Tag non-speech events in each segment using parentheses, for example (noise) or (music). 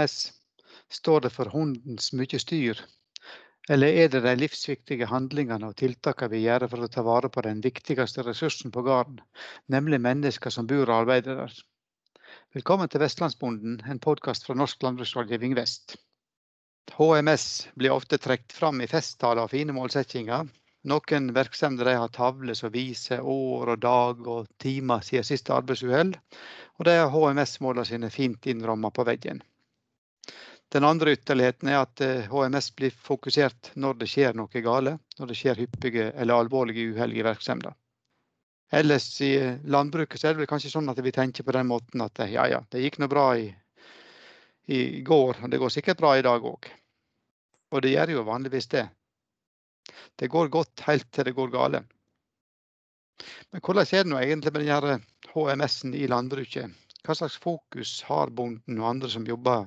HMS, står det for hundens mye styr? Eller er det de livsviktige handlingene og tiltakene vi gjør for å ta vare på den viktigste ressursen på gården, nemlig mennesker som bor og arbeider der? Velkommen til Vestlandsbonden, en podkast fra Norsk landbruksrådgivning Vest. HMS blir ofte trukket fram i festtaler og fine målsettinger. Noen virksomheter har tavler som viser år og dag og timer siden siste arbeidsuhell, og de har HMS-målene sine fint innrammet på veggen. Den andre ytterligheten er at HMS eh, blir fokusert når det skjer noe gale, når det skjer hyppige eller alvorlige uhell i virksomheten. Ellers i landbruket så er det kanskje sånn at vi tenker på den måten at ja, ja, det gikk nå bra i, i går, og det går sikkert bra i dag òg. Og det gjør jo vanligvis det. Det går godt helt til det går gale. Men hvordan er det nå egentlig med HMS-en i landbruket? Hva slags fokus har bonden og andre som jobber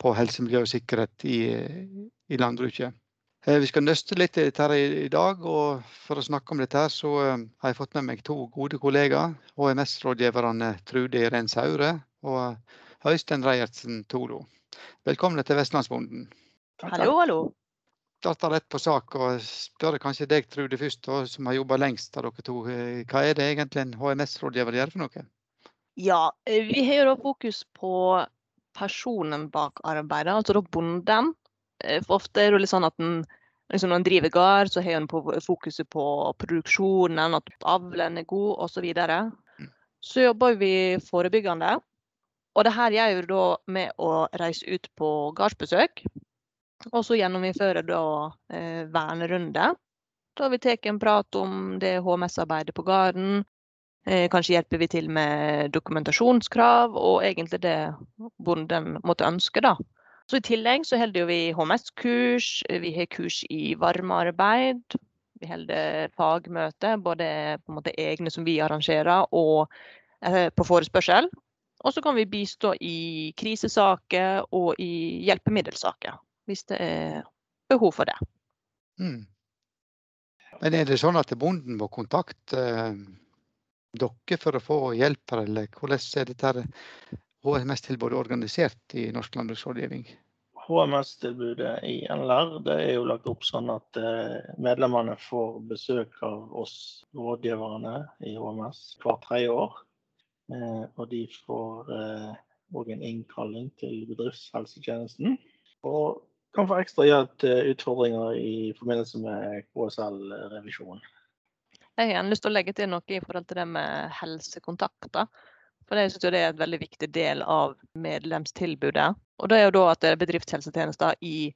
på helse, miljø og sikkerhet i, i landbruket. Eh, vi skal nøste litt i dette i dag, og for å snakke om dette her, så eh, har jeg fått med meg to gode kollegaer. HMS-rådgiverne Trude Irén Saure og Øystein Reiertsen Toro. Velkommen til Vestlandsbonden. Hallo, hallo. Starter rett på sak og spør kanskje deg, Trude, først, som har jobba lengst av dere to. Eh, hva er det egentlig en HMS-rådgiver gjør for noe? Ja, vi har jo fokus på personen bak arbeidet, altså da bonden. Eh, for ofte er det litt sånn at en, liksom når en driver gård, så har en fokuset på produksjonen, at avlen er god osv. Så, videre. Mm. så jobber vi forebyggende. Og det her gjør vi da med å reise ut på gårdsbesøk. Og så gjennomføre da eh, vernerunde. Da har vi tatt en prat om det HMS-arbeidet på gården, kanskje hjelper vi til med dokumentasjonskrav, og egentlig det bonden måtte ønske. da. Så I tillegg så holder vi HMS-kurs, vi har kurs i varmearbeid. Vi holder fagmøte, både på en måte egne som vi arrangerer, og eh, på forespørsel. Og så kan vi bistå i krisesaker og i hjelpemiddelsaker, hvis det er behov for det. Mm. Men er det sånn at bonden må kontakte dere for å få hjelp, eller hvordan er dette HMS-tilbudet organisert i Norsk landbruksrådgivning? HMS-tilbudet i NLR det er jo lagt opp sånn at eh, medlemmene får besøk av oss rådgiverne i HMS hvert tredje år. Eh, og de får òg eh, en innkalling til bedriftshelsetjenesten. Og kan få ekstra hjelp til utfordringer i forbindelse med KSL-revisjon. Jeg har lyst til å legge til noe i forhold til det med helsekontakter. For jeg synes det er en veldig viktig del av medlemstilbudet. Og det er jo da at det er bedriftshelsetjenester i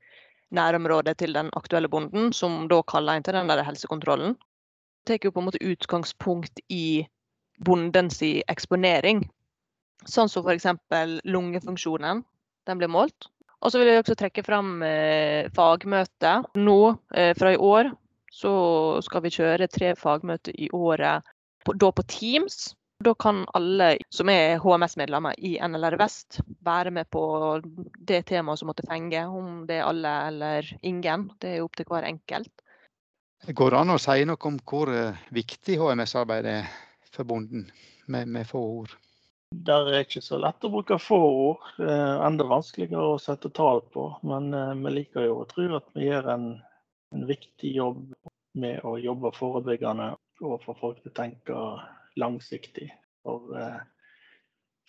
nærområdet til den aktuelle bonden, som da kaller inn til den der helsekontrollen. Det tar jo på en måte utgangspunkt i bondens eksponering. Sånn som f.eks. lungefunksjonen. Den blir målt. Og så vil jeg også trekke fram eh, fagmøtet nå eh, fra i år så skal vi kjøre tre fagmøter i året, da på Teams. Da kan alle som er HMS-medlemmer i NLR Vest være med på det temaet som måtte fenge, om det er alle eller ingen. Det er opp til hver enkelt. Går det an å si noe om hvor eh, viktig HMS-arbeidet er for bonden, med, med, få ord? Det er ikke så lett å bruke få ord. Eh, enda vanskeligere å sette tall på. Men eh, vi liker jo å tro at vi gjør en en viktig jobb med å jobbe forebyggende og få folk til å tenke langsiktig. For eh,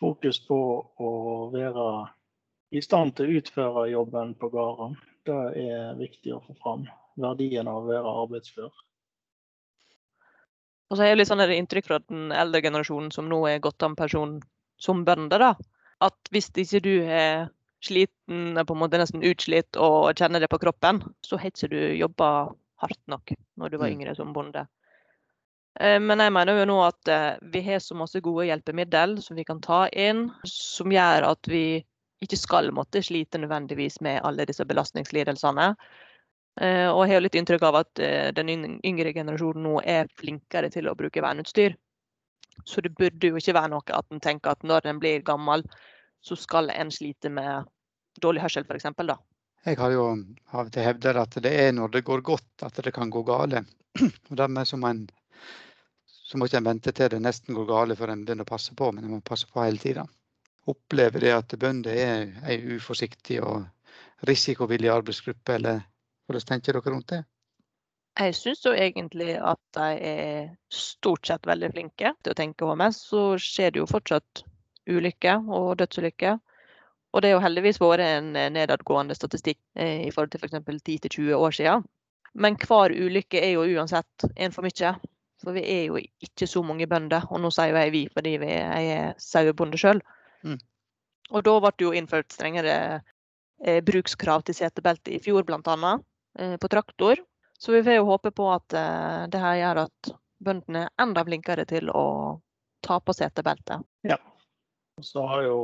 fokus på å være i stand til å utføre jobben på gården, det er viktig å få fram. Verdien av å være arbeidsfør. Og så har jeg litt sånn inntrykk fra den eldre generasjonen som nå er gått av person som bønder, da. At hvis ikke du er sliten, på en måte nesten utslitt og kjenner det på kroppen, så har ikke du jobba hardt nok når du var mm. yngre som bonde. Eh, men jeg mener jo nå at eh, vi har så masse gode hjelpemiddel som vi kan ta inn, som gjør at vi ikke skal måtte slite nødvendigvis med alle disse belastningslidelsene. Eh, og jeg har litt inntrykk av at den yngre generasjonen nå er flinkere til å bruke verneutstyr. Så det burde jo ikke være noe at en tenker at når en blir gammel, så skal en slite med dårlig hørsel, f.eks. da. Jeg har jo av og til hevdet at det er når det går godt at det kan gå gale. (clears throat) Og dermed så må en så må ikke en vente til det nesten går gale før en begynner å passe på, men en må passe på hele tida. opplever det at bønder er ei uforsiktig og risikovillig arbeidsgruppe, eller hvordan tenker dere rundt det? Jeg syns jo egentlig at de er stort sett veldig flinke til å tenke HMS. Så skjer det jo fortsatt ulykker og dødsulykker. Og det har jo heldigvis vært en nedadgående statistikk eh, i forhold til f.eks. 10-20 år siden. Men hver ulykke er jo uansett en for mye. For vi er jo ikke så mange bønder. Og nå sier jo jeg vi fordi vi er sauebonde sjøl. Mm. Og da ble det jo innført strengere eh, brukskrav til setebelte i fjor, bl.a. Eh, på traktor. Så vi får jo håpe på at eh, det her gjør at bøndene er enda flinkere til å ta på setebeltet. Ja. Så har jo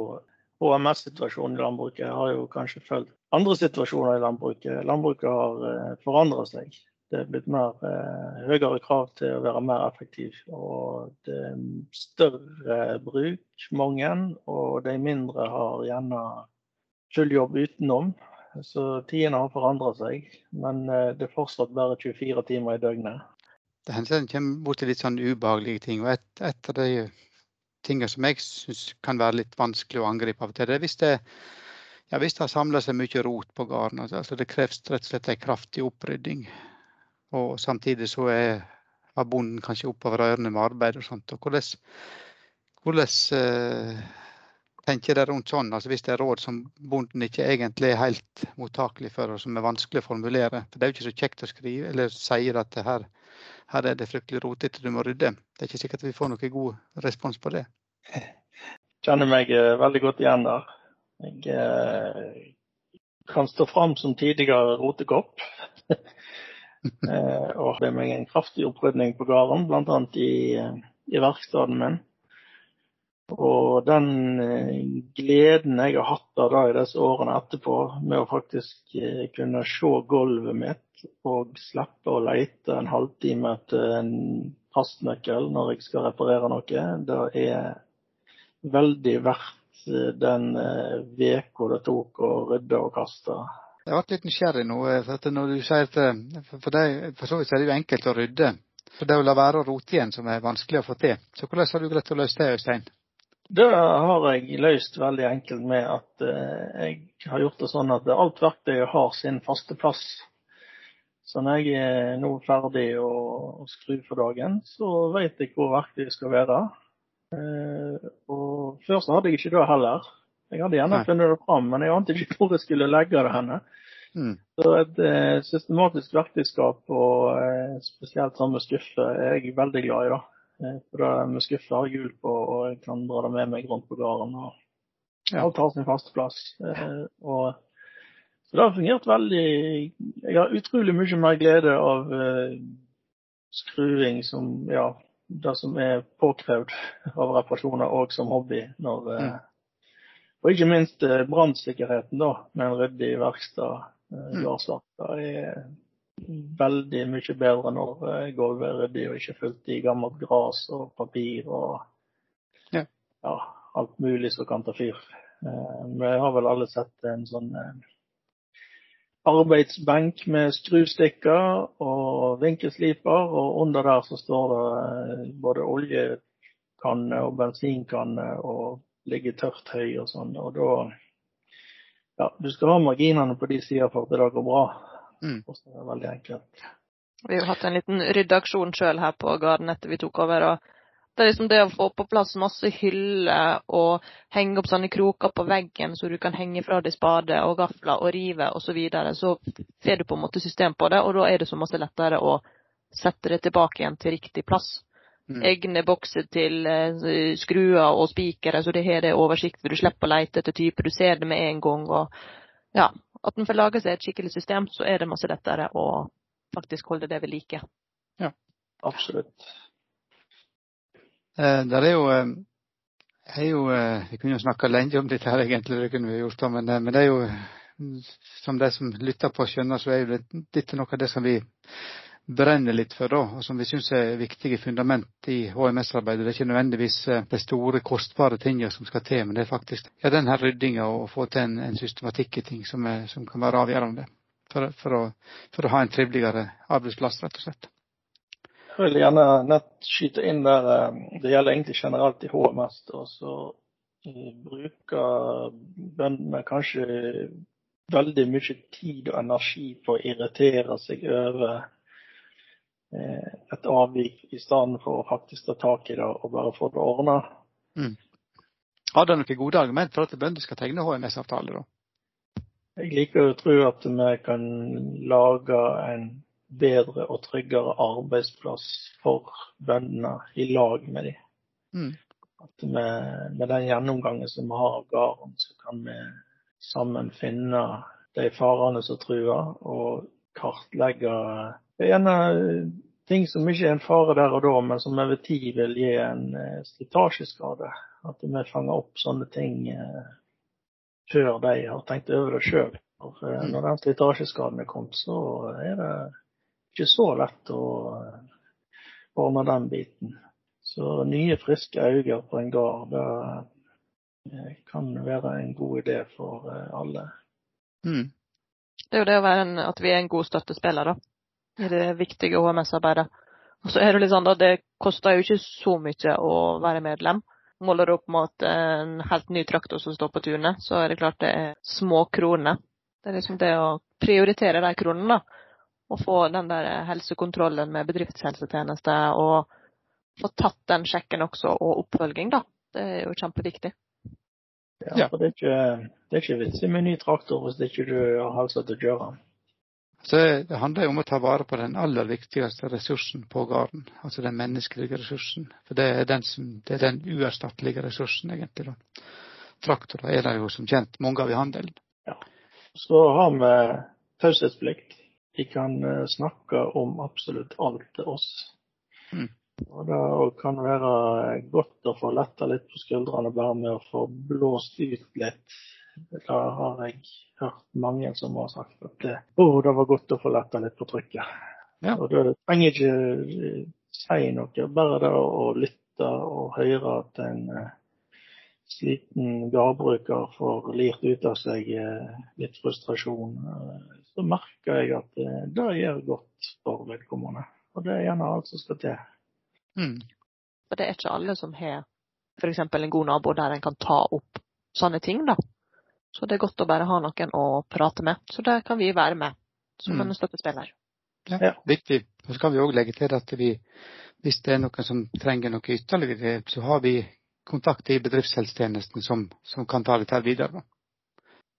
HMS-situasjonen i landbruket har jo kanskje fulgt andre situasjoner i landbruket. Landbruket har eh, forandra seg. Det er blitt mer, eh, høyere krav til å være mer effektiv. Og det er større bruk, mange, og de mindre har gjerne full jobb utenom. Så tidene har forandra seg, men eh, det er fortsatt bare 24 timer i døgnet. Det hender en kommer borti litt sånn ubehagelige ting. og Et, et av de tingene som jeg syns kan være litt vanskelig å angripe av og til, det er hvis det, ja, hvis det har samla seg mye rot på gården. Altså, altså, det kreves rett og slett en kraftig opprydding. Og samtidig så er, bonden kanskje oppover ørene med arbeid og sånt. og hvordan, hvordan eh, tenker dere rundt sånn? Altså hvis det er råd som bonden ikke egentlig er helt mottakelig for, og som er vanskelig å formulere. For Det er jo ikke så kjekt å skrive eller si at her, her er det fryktelig rotete, du må rydde. Det er ikke sikkert vi får noe god respons på det. Jeg (laughs) kjenner meg eh, veldig godt igjen der. Jeg eh, kan stå fram som tidligere rotekopp. (laughs) eh, og det meg en kraftig opprydning på gården, bl.a. I, i verkstedet min. Og den eh, gleden jeg har hatt av det i disse årene etterpå, med å faktisk eh, kunne se gulvet mitt og slippe å lete en halvtime etter en fastnøkkel når jeg skal reparere noe, det er veldig verdt eh, den uka det tok å rydde og kaste. Jeg ble litt nysgjerrig nå. for når du sier at For, deg, for så vidt er det jo enkelt å rydde. For det å la være å rote igjen som er vanskelig å få til. Så hvordan har du greid å løse det, Øystein? Det har jeg løst veldig enkelt med at eh, jeg har gjort det sånn at alt verktøy har sin faste plass. Så når jeg er nå ferdig å, å skru for dagen, så vet jeg hvor verktøyet skal være. Eh, og før så hadde jeg ikke det heller. Jeg hadde gjerne funnet det fram, men jeg ante ikke (laughs) hvor jeg skulle legge det henne. Mm. Så et eh, systematisk verktøyskap, og spesielt samme skuffe, er jeg veldig glad i. da. Eh, for da med skuffe har hjul på, og jeg kan dra det med meg rundt på gården. og ja. Alt har sin faste plass. Eh, og, så det har fungert veldig Jeg har utrolig mye mer glede av uh, skruing som ja, det som er påkrevd av reparasjoner, og som hobby. Når, uh. Og ikke minst uh, brannsikkerheten, da, med en ryddig verksted. Uh, mm. Er veldig mye bedre når eh, gulvet er ryddig og ikke fullt i gammelt gras og papir og ja. ja. alt mulig som kan ta fyr. Eh, vi har vel alle sett en sånn eh, arbeidsbenk med skrustikker og vinkelsliper, og under der så står det både oljekanne og bensinkanne og ligger tørt høy og sånn. Og da Ja, du skal ha marginene på de sider for at det går bra. Mm. Og så er det veldig enkelt. Vi har hatt en liten ryddeaksjon sjøl her på gården etter vi tok over. og det er liksom det å få på plass masse hyller og henge opp sånne kroker på veggen så du kan henge fra deg spade og gafler og rive osv. Så, videre. så får du på en måte system på det, og da er det så masse lettere å sette det tilbake igjen til riktig plass. Mm. Egne bokser til uh, skruer og spikere, så det har det oversikt. Du slipper å lete etter typer, du ser det med en gang. og ja, at en får lage seg et skikkelig system, så er det masse lettere å faktisk holde det ved like. Ja, absolutt. Eh, der er jo, eh, er jo eh, Vi kunne jo snakka lenge om dette her, egentlig, det kunne vi gjort, men, eh, men det er jo som de som lytter på skjønner, så er jo dette noe av det som vi brenner litt for, da, og som vi syns er viktige fundament i HMS-arbeidet. Det er ikke nødvendigvis eh, de store, kostbare tingene som skal til, men det er faktisk ja, denne ryddinga og å få til en, en, systematikk i ting som, er, som kan være avgjørende for, for, å, for, å, ha en triveligere arbeidsplass, rett og slett. Jeg vil gjerne nett skyte inn der eh, Det gjelder egentlig generelt i HMS. Og så bruker bøndene kanskje veldig mye tid og energi på å irritere seg over eh, et avvik, i stedet for å faktisk ta tak i det og bare få det ordna. Mm. Har dere noen gode argument for at bønder skal tegne HMS-avtale, da? Jeg liker å tro at vi kan lage en bedre og tryggere arbeidsplass for bøndene i lag med dem. Mm. At med, med, den gjennomgangen som vi har av gården, så kan vi sammen finne de farene som truer, og kartlegge gjerne ting som ikke er en fare der og da, men som over tid vil gi en eh, slitasjeskade. At vi fanger opp sånne ting eh, før de har tenkt over det sjøl. Eh, når den slitasjeskaden er kommet, så er det ikke så lett å ordne den biten. Så nye, friske øyne på en gard, det kan være en god idé for alle. Mm. Det er jo det å være en, at vi er en god støttespiller, da i det viktige HMS-arbeidet. Og så er det litt sånn at det koster jo ikke så mye å være medlem. Måler du opp mot en helt ny traktor som står på tunet, så er det klart det er små kroner. Det er liksom det å prioritere de kronene, da. Og få den der helsekontrollen med bedriftshelsetjeneste og få tatt den sjekken også, og oppfølging, da. Det er jo kjempeviktig. Ja, for det er ikke, det er ikke vits i med ny traktor hvis det ikke du har halsa til å kjøre den. Så det handler jo om å ta vare på den aller viktigste ressursen på gården, altså den menneskelige ressursen. For det er den, som, det er den uerstattelige ressursen, egentlig. da. Traktorer er det jo som kjent mange av i handelen. Ja. Så har vi taushetsplikt. De kan eh, snakke om absolutt alt til oss. Mm. Og Det kan være godt å få letta litt på skuldrene bare med å få blåst ut litt det har jeg hørt mange som har sagt at det, oh, det var godt å få letta litt på trykket. Ja. Og det trenger ikke eh, si noe, bare det å lytte og høre at en uh, sliten gårdbruker får lirt ut av seg uh, litt frustrasjon, uh, så merker jeg at det gjør godt for vedkommende. Og det er gjerne alt som skal til. Mm. Og det er ikke alle som har f.eks. en god nabo der en kan ta opp sånne ting, da. Så det er godt å bare ha noen å prate med. Så der kan vi være med som mm. en støttespiller. Ja, ja. viktig. Så skal vi òg legge til at vi, hvis det er noen som trenger noe ytterligere, så har vi kontakt i bedriftshelsetjenesten som, som kan ta dette videre.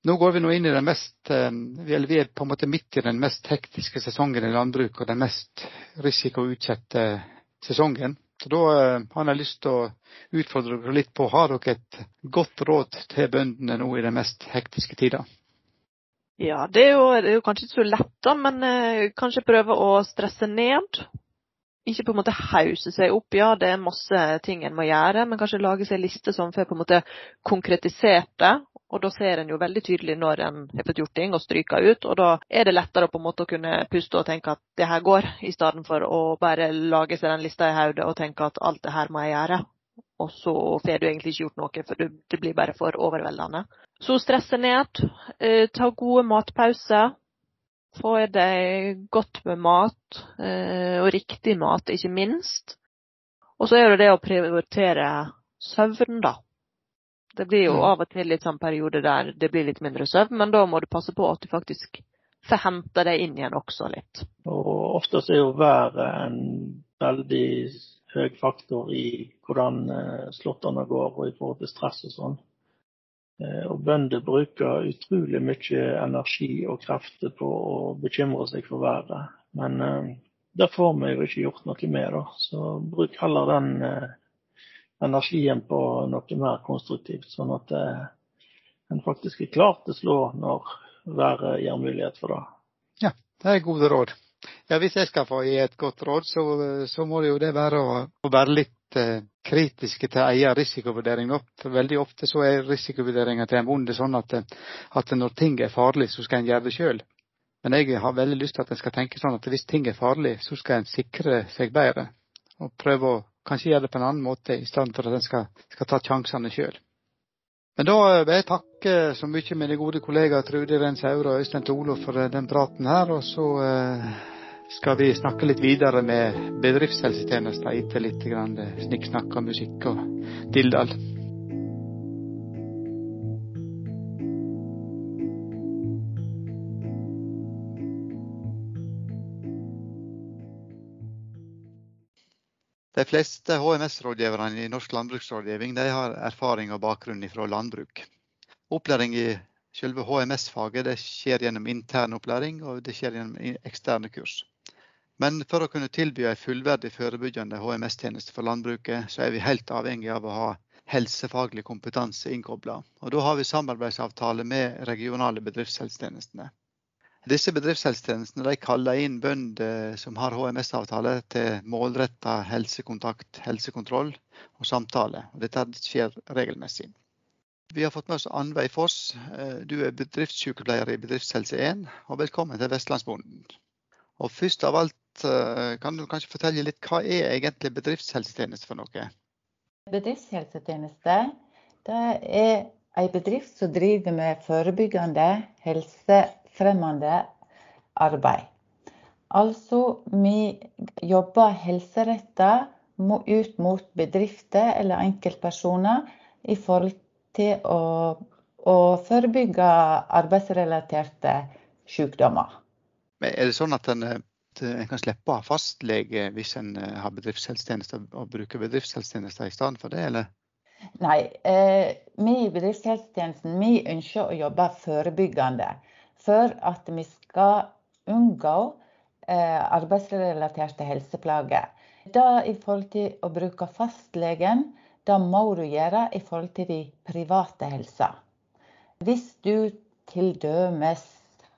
Nå går vi nå inn i den mest eh, eller Vi er på en måte midt i den mest hektiske sesongen i landbruk og den mest risikoutsatte sesongen. Så Da eh, har jeg lyst til å utfordre dere litt på har dere et godt råd til bøndene nå i den mest hektiske tida? Ja, det er, jo, det er jo, kanskje ikke så lett, da, men eh, kanskje prøve å stresse ned. Ikke på en måte hause seg opp. Ja, det er masse ting en må gjøre, men kanskje lage seg en liste som får på en måte konkretisert det, og da ser en jo veldig tydelig når en har fått gjort ting og stryka ut. Og da er det lettere på en måte å kunne puste og tenke at det her går, i stedet for å bare lage seg den lista i hodet og tenke at alt det her må jeg gjøre. Og så får du egentlig ikke gjort noe, for det blir bare for overveldende. Så stresse ned. Eh, ta gode matpauser. Få i deg godt med mat, eh, og riktig mat, ikke minst. Og så er det det å prioritere søvn, da. Det blir jo mm. av og til litt sånn periode der det blir litt mindre søvn, men da må du passe på at du faktisk får henta deg inn igjen også litt. Og oftest er jo været en veldig høy faktor i hvordan eh, slåttene går og i forhold til stress og sånn. Eh, og bønder bruker utrolig mye energi og krefter på å bekymre seg for været. Men eh, det får vi jo ikke gjort noe med, da. Så bruk heller den energien på noe mer konstruktivt, sånn at eh, en faktisk er klar til å slå når været gir mulighet for det. Ja, det er gode råd. Ja, Hvis jeg skal få gi et godt råd, så, så må det jo det være å, å være litt eh, kritiske til egen risikovurdering. For veldig ofte så er risikovurderinga til en bonde sånn at, at, når ting er farlig, så skal en gjøre det sjøl. Men jeg har veldig lyst til at en skal tenke sånn at hvis ting er farlig, så skal en sikre seg bedre. Og prøve å kanskje gjøre det på en annen måte, i stedet for at en skal, skal ta sjansene sjøl. Men da vil jeg takke så mye mine gode kollegaer Trude Rens Aure og Øystein Tolo for eh, den praten her. Og så eh, skal vi snakke litt videre med bedriftshelsetjenesten etter litt snikksnakk og musikk og dilldall. De fleste HMS-rådgiverne i Norsk landbruksrådgivning har erfaring og bakgrunn fra landbruk. Opplæring i selve HMS-faget skjer gjennom intern opplæring og det skjer gjennom eksterne kurs. Men for å kunne tilby en fullverdig forebyggende HMS-tjeneste for landbruket, så er vi helt avhengig av å ha helsefaglig kompetanse innkobla. Da har vi samarbeidsavtale med regionale bedriftshelsetjenestene. Disse bedriftshelsetjenestene kaller inn bønder som har HMS-avtale til målretta helsekontakt, helsekontroll og samtale. Dette skjer regelmessig. Vi har fått med oss Anveig Foss. Du er bedriftssykepleier i Bedriftshelse1, og velkommen til Vestlandsbonden. Og først av alt, eh, kan du kanskje fortelle litt hva er egentlig bedriftshelsetjeneste for noe? Bedriftshelsetjeneste det er en bedrift som driver med forebyggende helsefremmende arbeid. Altså vi jobber helseretta ut mot bedrifter eller enkeltpersoner i forhold til å, å forebygge arbeidsrelaterte sykdommer. Er det sånn at en, en kan slippe å ha fastlege hvis en eh, har bedriftshelsetjeneste og bruker bedriftshelsetjenester i stedet for det, eller? Nei, eh, vi i bedriftshelsetjenesten vi ønsker å jobbe forebyggende for at vi skal unngå eh, arbeidsrelaterte helseplager. Da i forhold til å bruke fastlegen, det må du gjøre i forhold til de private helsa. Hvis du til dømes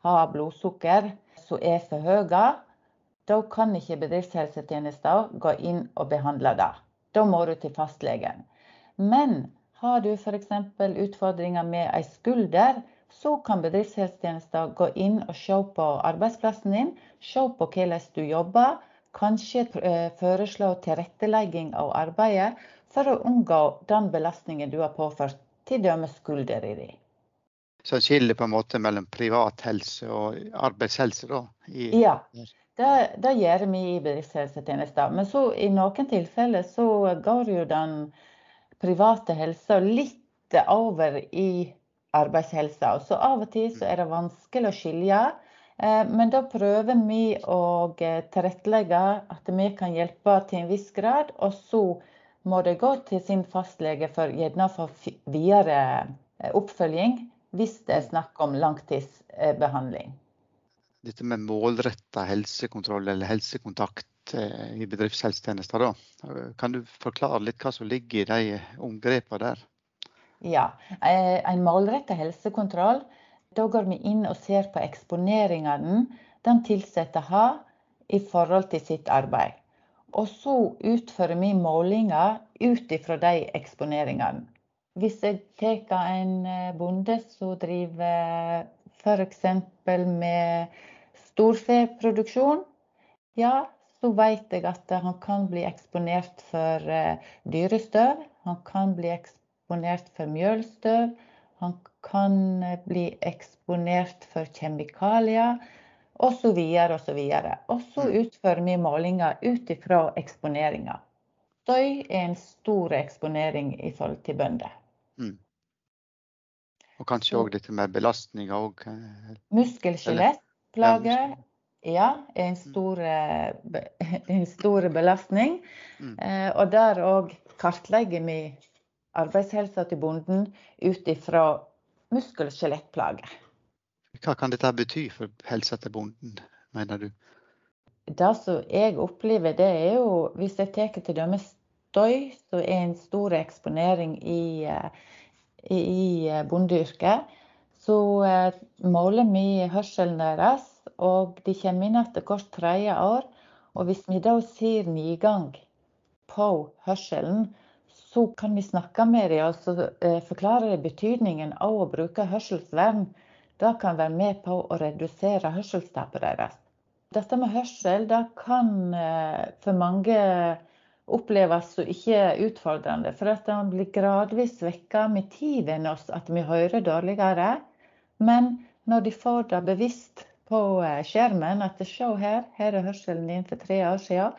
har blodsukker som er for høye, da kan ikke bedriftshelsetjenesten gå inn og behandle det. Da må du til fastlegen. Men har du f.eks. utfordringer med ei skulder, så kan bedriftshelsetjenesten gå inn og se på arbeidsplassen din, se på hvordan du jobber. Kanskje eh, foreslå tilrettelegging av arbeidet for å unngå den belastningen du har påført, t.d. skuldra di. Så skillet på en måte mellom privat helse og arbeidshelse, da? I, ja, det, det, gjør vi i bedriftshelsetjenesten. Men så i noen tilfeller så går jo den private helsa litt over i arbeidshelsa. Så av og til så er det vanskelig å skilje. Eh, men da prøver vi å tilrettelegge at vi kan hjelpe til en viss grad. Og så må det gå til sin fastlege for gjerne å få videre eh, oppfølging hvis det er snakk om langtidsbehandling. Dette med målretta helsekontroll eller helsekontakt eh, i bedriftshelsetjenester, da. Kan du forklare litt hva som ligger i de omgrepene der? Ja, eh, En målretta helsekontroll, da går vi inn og ser på eksponeringene den ansatte har i forhold til sitt arbeid. Og så utfører vi målinger ut ifra de eksponeringene. Hvis jeg tar en eh, bonde som driver f.eks. med storfeproduksjon, ja, så vet jeg at han kan bli eksponert for eh, dyrestøv. Han kan bli eksponert for mjølstøv. Han kan eh, bli eksponert for kjemikalier osv. osv. Og så mm. utfører vi målinger ut ifra eksponeringa. Støy er en stor eksponering i forhold til bønder. Mm. Og kanskje òg dette med belastninger òg? Eh, Muskel-skjelettplager ja, er en stor, eh, (laughs) en stor belastning. Mm. Og der òg kartlegger vi arbeidshelsa til bonden ut ifra muskel- og skjelettplager. Hva kan dette bety for helsa til bonden, mener du? Det som jeg opplever, det er jo hvis jeg tar til dømes støy, som er en stor eksponering i, eh, i, bondeyrket, så eh, måler vi hørselen deres. Og de kommer inn etter hvert tredje år. Og hvis vi da ser nedgang på hørselen, så kan vi snakke med dem og så, forklare betydningen av å bruke hørselsvern. Det kan være med på å redusere hørselstapet deres. Dette med hørsel det kan for mange oppleves som ikke utfordrende. For at den blir gradvis svekka med tiden oss at vi hører dårligere. Men når de får det bevisst på eh, skjermen at se her, her er hørselen din for tre år siden.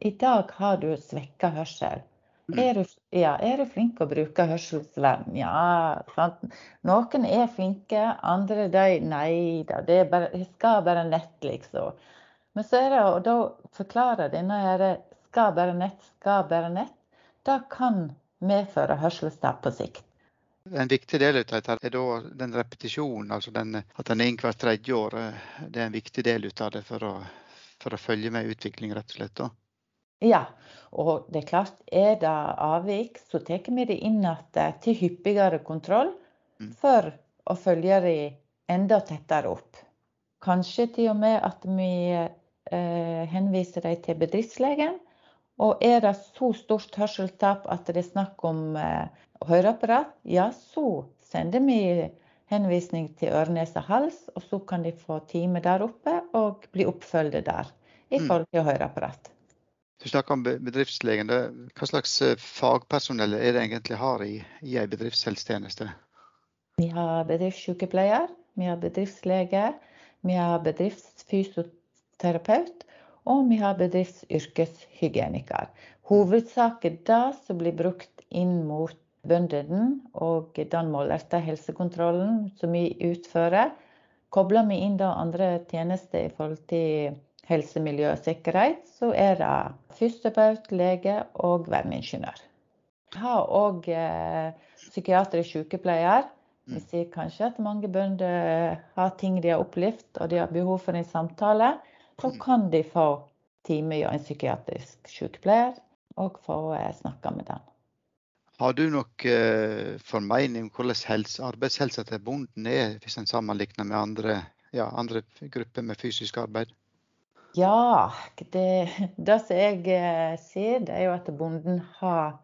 I dag har du svekka hørsel. Mm. Er du, ja, er du flink å bruke hørselsvern? Ja, sant. Noen er flinke, andre de nei da. Det bare, skal bare nett, liksom. Men så er det å da forklare denne her skal bare nett, skal bare nett, det kan medføre hørselstap på sikt. En viktig del av dette er da den repetisjonen, altså den, at den er inn hvert tredje år. Det er en viktig del av det for å, for å følge med utvikling, rett og slett. da. Ja, og det er klart, er det avvik, så tar vi det inn igjen til hyppigere kontroll Mm. for å følge det enda tettere opp. Kanskje til og med at vi eh, henviser dem til bedriftslegen. Og er det så stort hørselstap at det er snakk om eh, høreapparat, ja, så sender vi henvisning til øre, nese, hals, og så kan de få time der oppe og bli oppfølget der i Mm. forhold til høreapparat. Du snakker om be- bedriftslegen. Hva slags eh, fagpersonell er det egentlig har i, i en bedriftshelsetjeneste? Vi har bedriftssykepleier, vi har bedriftslege, vi har bedriftsfysioterapeut, og vi har bedriftsyrkeshygieniker. Hovedsaken det som blir brukt inn mot bøndene og den målerte helsekontrollen som vi utfører, kobler vi inn da andre tjenester i forhold til helse, miljø og sikkerhet, så er det fysioterapeut, lege og verneingeniør. Vi har òg eh, psykiatrisk sykepleier. Vi sier kanskje at mange bønder har ting de har opplevd og de har behov for en samtale. Så kan de få time hos en psykiatrisk sykepleier og få eh, snakke med den. Har du nok eh, formening om hvordan helse, arbeidshelsa til bonden er, hvis en sammenligner med andre, ja, andre grupper med fysisk arbeid? Ja, det, det som jeg eh, ser, det er jo at bonden har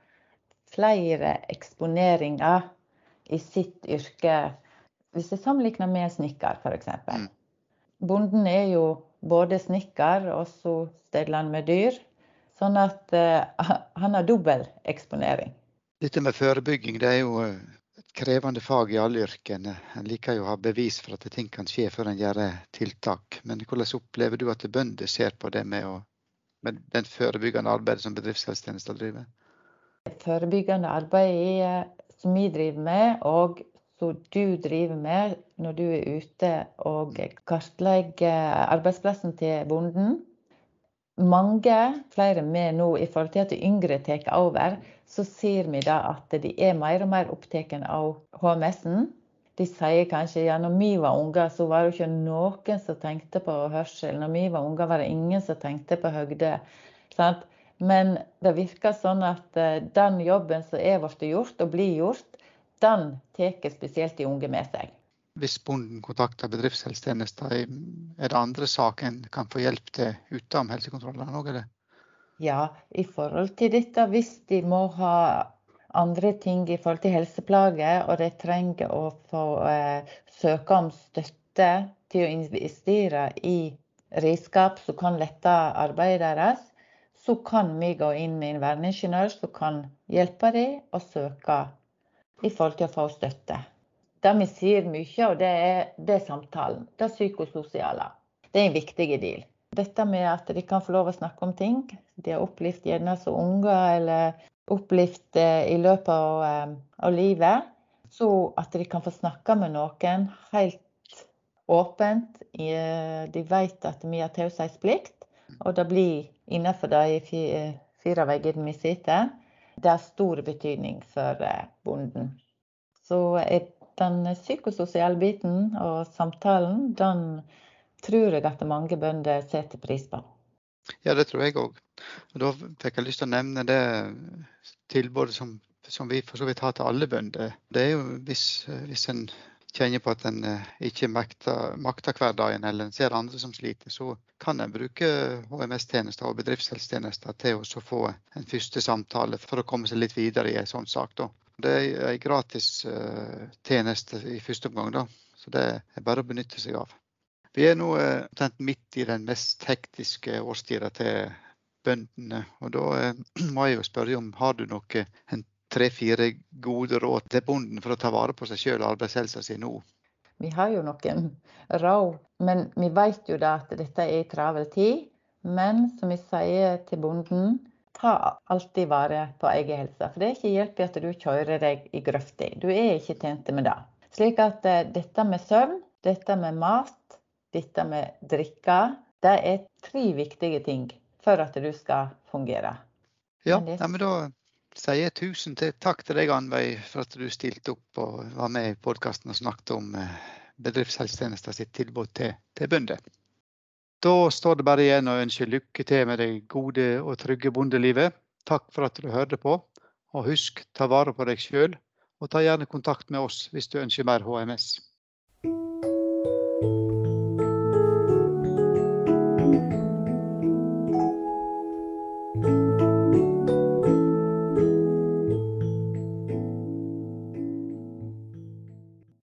flere eksponeringer i sitt yrke. Hvis jeg sammenligner med snekker, f.eks. Mm. Bonden er jo både snekker og så steller han med dyr. Sånn at uh, han har dobbel eksponering. Dette med forebygging det er jo eh, krevende fag i alle yrkene. En liker jo å ha bevis for at ting kan skje før en gjør tiltak. Men hvordan opplever du at bønder ser på det med, å, med den forebyggende arbeidet som bedriftshelsetjenesten driver? Forebyggende arbeid er, som vi driver med, og som du driver med når du er ute og kartlegger arbeidsplassen til bonden. Mange, flere med nå i forhold til at de yngre tar over, så ser vi da at de er mer og mer opptatt av HMS-en. De sier kanskje ja, når vi var unger, så var det ikke noen som tenkte på hørsel. Når vi var unger, var det ingen som tenkte på høgde. Sant? Men det virker sånn at eh, den jobben som er blitt gjort og blir gjort, den tar spesielt de unge med seg. Hvis bonden kontakter bedriftshelsetjenesten, er det andre saker en kan få hjelp til utenom helsekontrollene òg, eller? Ja, i forhold til dette, hvis de må ha andre ting i forhold til helseplager, og de trenger å få eh, søke om støtte til å investere i redskap som kan lette arbeidet deres, så kan vi gå inn med en verneingeniør som kan hjelpe dem å søke i forhold til å få støtte. Det vi sier mye, og det er, det er samtalen. Det psykososiale. Det er en viktig del. Dette med at de kan få lov å snakke om ting de har opplevd gjerne som unger, eller opplevd eh, i løpet av, eh, av livet. Så at de kan få snakke med noen helt åpent. Eh, De vet at vi har taushetsplikt, og det blir innenfor de fire veggene vi sitter. Det har stor betydning for bonden. Så er den psykososiale biten og samtalen, den tror jeg at mange bønder setter pris på. Ja, det tror jeg òg. Da fikk jeg lyst til å nevne det tilbudet som, som vi for så vidt har til alle bønder. Det er jo hvis, hvis en kjenner på at en eh, ikke makter, makter hverdagen, eller en ser andre som sliter, så kan en bruke HMS-tjenester og bedriftshelsetjenester til å få en første samtale for å komme seg litt videre i en sånn sak. Da. Det er en gratis eh, i første omgang, da. så det er bare å benytte seg av. Vi er nå eh, omtrent midt i den mest hektiske årstida til bøndene. Og da eh, (clears throat) må jeg jo spørre om har du noe, tre-fire gode råd til bonden for å ta vare på seg sjøl og arbeidshelsa si nå? Vi har jo noen råd, men vi vet jo da at dette er ei travel tid. Men som vi sier til bonden, ta alltid vare på egen helse. For det er ikke hjelp i at du kjører deg i grøfta. Du er ikke tjent med det. Slik at eh, dette med søvn, dette med mat, dette med drikke, det er tre viktige ting for at du skal fungere. Ja, Men det- ja, men da sier jeg tusen til, takk til deg, Anveig, for at du stilte opp og var med i podkasten og snakket om bedriftshelsetjenesten sitt tilbud til, til bønder. Da står det bare igjen å ønske lykke til med det gode og trygge bondelivet. Takk for at du hørte på. Og husk, ta vare på deg sjøl, og ta gjerne kontakt med oss hvis du ønsker mer HMS.